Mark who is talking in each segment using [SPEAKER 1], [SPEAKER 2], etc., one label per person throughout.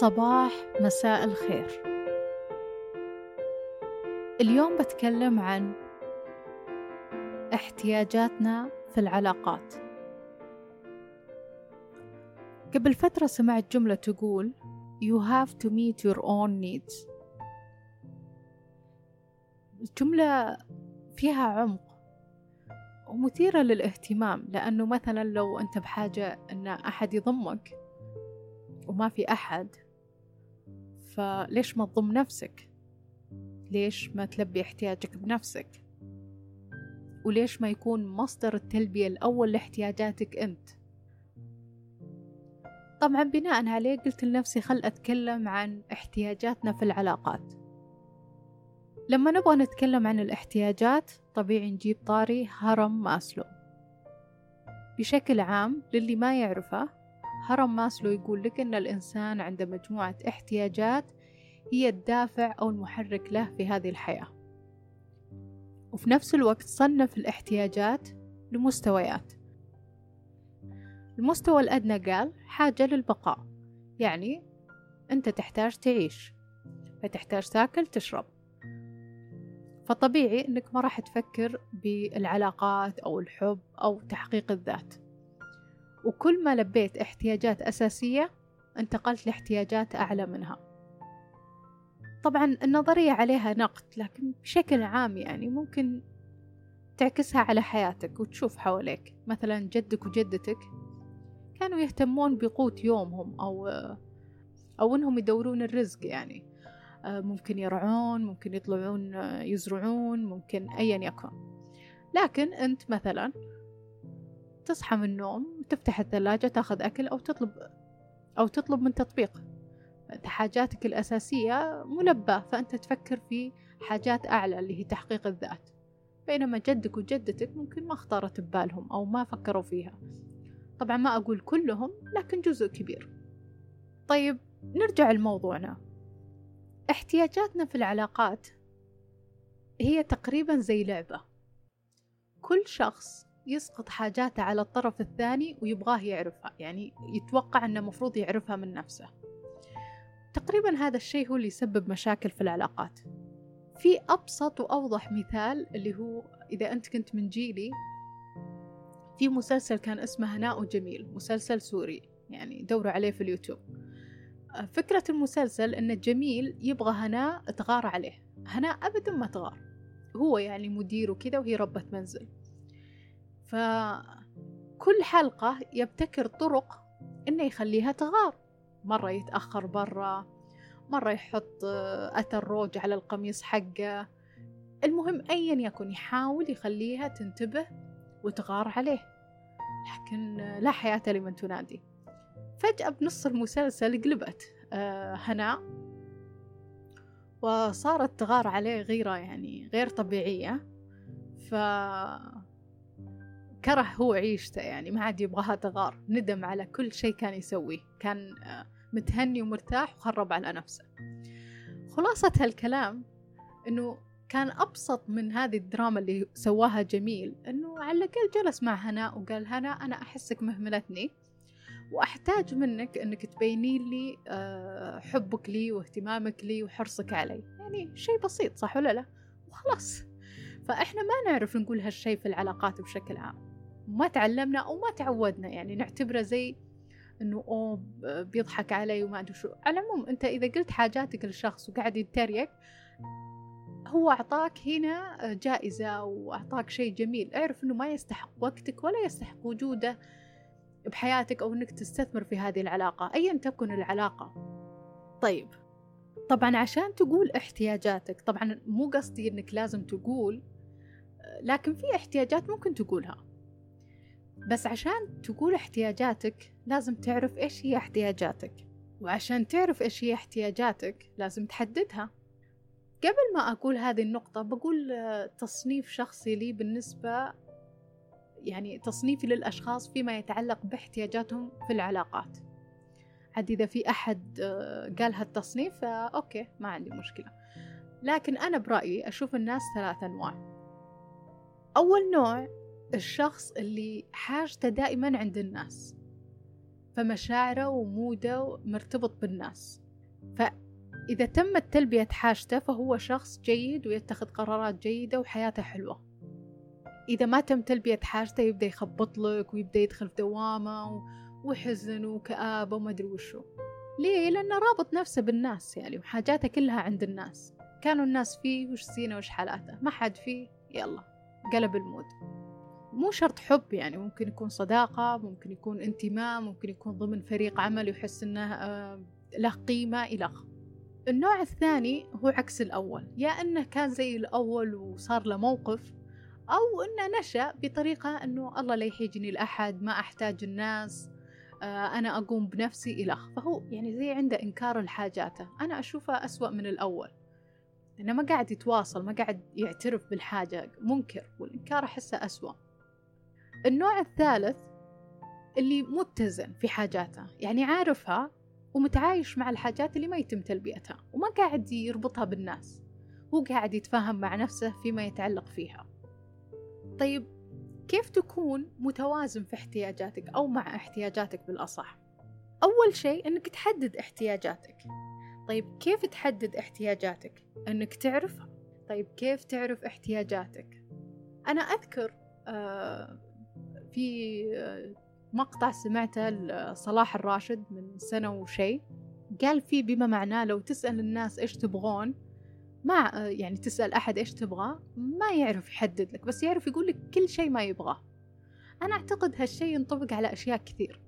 [SPEAKER 1] صباح مساء الخير. اليوم بتكلم عن احتياجاتنا في العلاقات. قبل فترة سمعت جملة تقول You have to meet your own needs. الجملة فيها عمق ومثيرة للاهتمام لأنه مثلا لو أنت بحاجة أن أحد يضمك وما في أحد فليش ما تضم نفسك؟ ليش ما تلبي احتياجك بنفسك؟ وليش ما يكون مصدر التلبية الأول لاحتياجاتك أنت؟ طبعا بناء عليه قلت لنفسي خل أتكلم عن احتياجاتنا في العلاقات. لما نبغى نتكلم عن الاحتياجات طبيعي نجيب طاري هرم ماسلو. بشكل عام للي ما يعرفه هرم ماسلو يقول لك أن الإنسان عنده مجموعة احتياجات هي الدافع أو المحرك له في هذه الحياة. وفي نفس الوقت صنف الاحتياجات لمستويات. المستوى الأدنى قال حاجة للبقاء يعني أنت تحتاج تعيش فتحتاج تاكل تشرب. فطبيعي أنك ما راح تفكر بالعلاقات أو الحب أو تحقيق الذات. وكل ما لبيت احتياجات أساسية انتقلت لاحتياجات أعلى منها. طبعا النظرية عليها نقد لكن بشكل عام يعني ممكن تعكسها على حياتك وتشوف حواليك مثلا جدك وجدتك كانوا يهتمون بقوت يومهم أو أو إنهم يدورون الرزق يعني. ممكن يرعون ممكن يطلعون يزرعون ممكن أيا يكن. لكن أنت مثلا تصحى من النوم تفتح الثلاجة تاخذ أكل أو تطلب أو تطلب من تطبيق. حاجاتك الأساسية ملبى فأنت تفكر في حاجات أعلى اللي هي تحقيق الذات. بينما جدك وجدتك ممكن ما اختارت ببالهم أو ما فكروا فيها. طبعا ما أقول كلهم لكن جزء كبير. طيب نرجع لموضوعنا. احتياجاتنا في العلاقات هي تقريبا زي لعبة. كل شخص يسقط حاجاته على الطرف الثاني ويبغاه يعرفها يعني يتوقع أنه مفروض يعرفها من نفسه. تقريبا هذا الشيء هو اللي يسبب مشاكل في العلاقات. في أبسط وأوضح مثال اللي هو إذا أنت كنت من جيلي في مسلسل كان اسمه هناء وجميل مسلسل سوري يعني دوروا عليه في اليوتيوب. فكرة المسلسل أن جميل يبغى هناء تغار عليه. هناء أبدا ما تغار هو يعني مدير وكذا وهي ربة منزل. فكل حلقة يبتكر طرق إنه يخليها تغار. مرة يتأخر برا مرة يحط أثر روج على القميص حقه. المهم أيا يكن يحاول يخليها تنتبه وتغار عليه. لكن لا حياة لمن تنادي. فجأة بنص المسلسل قلبت آه هناء وصارت تغار عليه غيرة يعني غير طبيعية. ف كره هو عيشته يعني ما عاد يبغاها تغار. ندم على كل شيء كان يسويه. كان متهني ومرتاح وخرب على نفسه. خلاصة هالكلام إنه كان أبسط من هذه الدراما اللي سواها جميل إنه على الأقل جلس مع هناء وقال هناء أنا أحسك مهملتني وأحتاج منك إنك تبينين لي حبك لي واهتمامك لي وحرصك علي. يعني شيء بسيط صح ولا لا؟ وخلاص. فإحنا ما نعرف نقول هالشيء في العلاقات بشكل عام. ما تعلمنا أو ما تعودنا يعني نعتبره زي إنه أوه بيضحك علي وما أدري شو. على العموم أنت إذا قلت حاجاتك للشخص وقاعد يتريق هو أعطاك هنا جائزة وأعطاك شيء جميل. اعرف إنه ما يستحق وقتك ولا يستحق وجوده بحياتك أو إنك تستثمر في هذه العلاقة أيا تكن العلاقة. طيب طبعا عشان تقول احتياجاتك طبعا مو قصدي إنك لازم تقول لكن في احتياجات ممكن تقولها. بس عشان تقول احتياجاتك لازم تعرف إيش هي احتياجاتك. وعشان تعرف إيش هي احتياجاتك لازم تحددها. قبل ما أقول هذه النقطة بقول تصنيف شخصي لي بالنسبة يعني تصنيفي للأشخاص فيما يتعلق باحتياجاتهم في العلاقات. عاد إذا في أحد قال هالتصنيف أوكي ما عندي مشكلة. لكن أنا برأيي أشوف الناس ثلاث أنواع. أول نوع الشخص اللي حاجته دائما عند الناس فمشاعره وموده مرتبط بالناس. إذا تمت تلبية حاجته فهو شخص جيد ويتخذ قرارات جيدة وحياته حلوة. إذا ما تم تلبية حاجته يبدأ يخبط لك ويبدأ يدخل في دوامة وحزن وكآبة وما أدري وشو. ليه؟ لأنه رابط نفسه بالناس يعني وحاجاته كلها عند الناس. كانوا الناس فيه وش سينا وش حالاته؟ ما حد فيه. يلا قلب المود. مو شرط حب يعني ممكن يكون صداقة ممكن يكون انتماء ممكن يكون ضمن فريق عمل يحس إنه آه، له قيمة إلى النوع الثاني هو عكس الأول. يا أنه كان زي الأول وصار له موقف أو أنه نشأ بطريقة أنه الله لا يحيجني لأحد ما أحتاج الناس آه، أنا أقوم بنفسي إلخ فهو يعني زي عنده إنكار لحاجاته. أنا أشوفه أسوأ من الأول. لأنه ما قاعد يتواصل ما قاعد يعترف بالحاجة. منكر والإنكار أحسه أسوأ. النوع الثالث اللي متزن في حاجاته يعني عارفها ومتعايش مع الحاجات اللي ما يتم تلبيتها وما قاعد يربطها بالناس هو قاعد يتفاهم مع نفسه فيما يتعلق فيها. طيب كيف تكون متوازن في احتياجاتك أو مع احتياجاتك بالأصح؟ أول شيء أنك تحدد احتياجاتك. طيب كيف تحدد احتياجاتك؟ أنك تعرفها. طيب كيف تعرف احتياجاتك؟ أنا أذكر آه في مقطع سمعته لصلاح الراشد من سنة وشي. قال فيه بما معناه لو تسأل الناس إيش تبغون ما يعني تسأل أحد إيش تبغى ما يعرف يحدد لك بس يعرف يقول لك كل شيء ما يبغاه. أنا أعتقد هالشيء ينطبق على أشياء كثير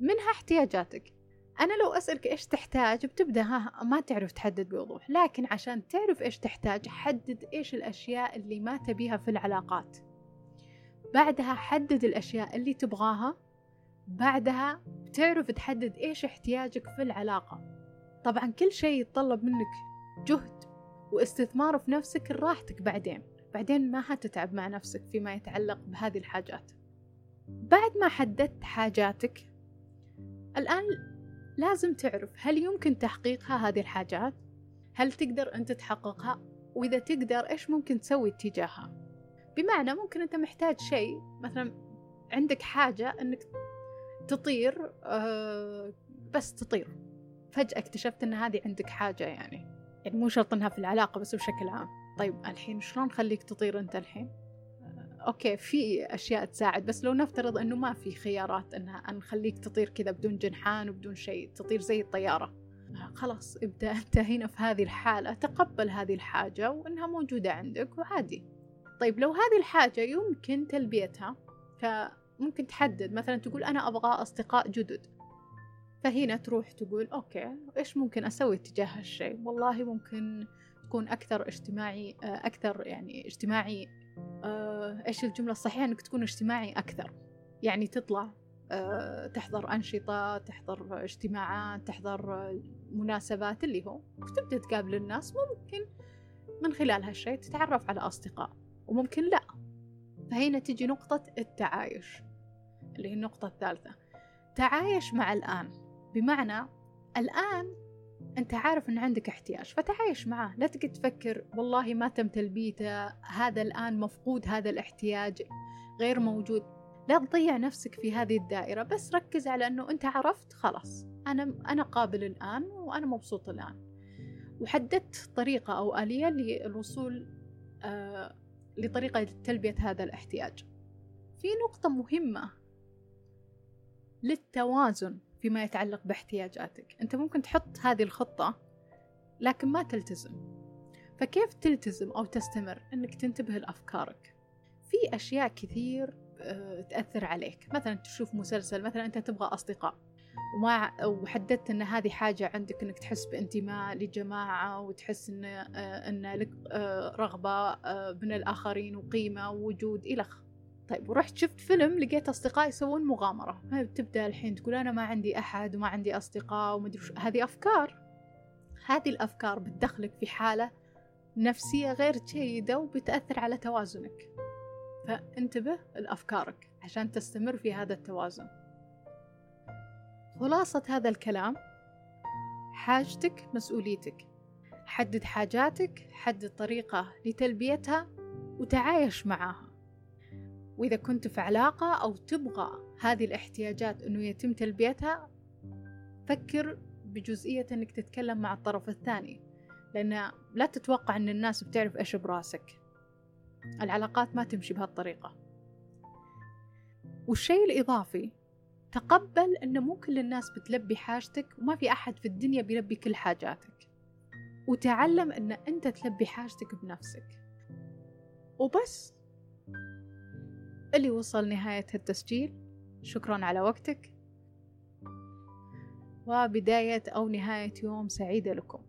[SPEAKER 1] منها احتياجاتك. أنا لو أسألك إيش تحتاج بتبدأ ها ما تعرف تحدد بوضوح لكن عشان تعرف إيش تحتاج حدد إيش الأشياء اللي ما تبيها في العلاقات. بعدها حدد الأشياء اللي تبغاها. بعدها بتعرف تحدد إيش احتياجك في العلاقة. طبعا كل شيء يتطلب منك جهد واستثمار في نفسك لراحتك بعدين. بعدين ما هتتعب مع نفسك فيما يتعلق بهذه الحاجات. بعد ما حددت حاجاتك الآن لازم تعرف هل يمكن تحقيقها هذه الحاجات؟ هل تقدر أنت تحققها؟ وإذا تقدر إيش ممكن تسوي اتجاهها بمعنى ممكن أنت محتاج شيء مثلا عندك حاجة أنك تطير أه بس تطير. فجأة اكتشفت أن هذه عندك حاجة يعني. يعني مو شرط أنها في العلاقة بس بشكل عام. طيب الحين شلون نخليك تطير أنت الحين؟ أه أوكي في أشياء تساعد بس لو نفترض أنه ما في خيارات أنها نخليك تطير كذا بدون جنحان وبدون شيء تطير زي الطيارة. خلاص ابدأ أنت هنا في هذه الحالة. تقبل هذه الحاجة وأنها موجودة عندك وعادي. طيب لو هذه الحاجة يمكن تلبيتها فممكن تحدد. مثلا تقول أنا أبغى أصدقاء جدد. فهنا تروح تقول أوكي إيش ممكن أسوي تجاه هالشيء؟ والله ممكن تكون أكثر اجتماعي أكثر يعني اجتماعي آه، إيش الجملة الصحيحة؟ إنك تكون اجتماعي أكثر. يعني تطلع آه، تحضر أنشطة تحضر اجتماعات تحضر مناسبات اللي هو وتبدأ تقابل الناس. ممكن من خلال هالشيء تتعرف على أصدقاء. وممكن لا. فهنا تجي نقطة التعايش اللي هي النقطة الثالثة. تعايش مع الآن. بمعنى الآن أنت عارف أن عندك احتياج فتعايش معاه. لا تقعد تفكر والله ما تم تلبيته هذا الآن مفقود هذا الاحتياج غير موجود. لا تضيع نفسك في هذه الدائرة بس ركز على أنه أنت عرفت خلاص أنا أنا قابل الآن وأنا مبسوط الآن. وحددت طريقة أو آلية للوصول آه لطريقة تلبية هذا الاحتياج. في نقطة مهمة للتوازن فيما يتعلق باحتياجاتك. أنت ممكن تحط هذه الخطة لكن ما تلتزم. فكيف تلتزم أو تستمر؟ أنك تنتبه لأفكارك. في أشياء كثير آه، تأثر عليك. مثلا تشوف مسلسل مثلا أنت تبغى أصدقاء. وما وحددت إن هذه حاجة عندك إنك تحس بانتماء لجماعة وتحس إن آه، إن لك آه، رغبة آه، من الآخرين وقيمة ووجود الخ طيب ورحت شفت فيلم لقيت أصدقاء يسوون مغامرة. تبدأ الحين تقول أنا ما عندي أحد وما عندي أصدقاء ومدري هذه أفكار. هذه الأفكار بتدخلك في حالة نفسية غير جيدة وبتأثر على توازنك. فانتبه لأفكارك عشان تستمر في هذا التوازن. خلاصة هذا الكلام. حاجتك مسؤوليتك. حدد حاجاتك حدد طريقة لتلبيتها وتعايش معاها. وإذا كنت في علاقة أو تبغى هذه الاحتياجات أنه يتم تلبيتها فكر بجزئية أنك تتكلم مع الطرف الثاني. لأن لا تتوقع أن الناس بتعرف إيش براسك. العلاقات ما تمشي بهالطريقة. والشيء الإضافي تقبل أن مو كل الناس بتلبي حاجتك وما في أحد في الدنيا بيلبي كل حاجاتك. وتعلم أن أنت تلبي حاجتك بنفسك. وبس. اللي وصل نهاية التسجيل شكرا على وقتك. وبداية أو نهاية يوم سعيدة لكم.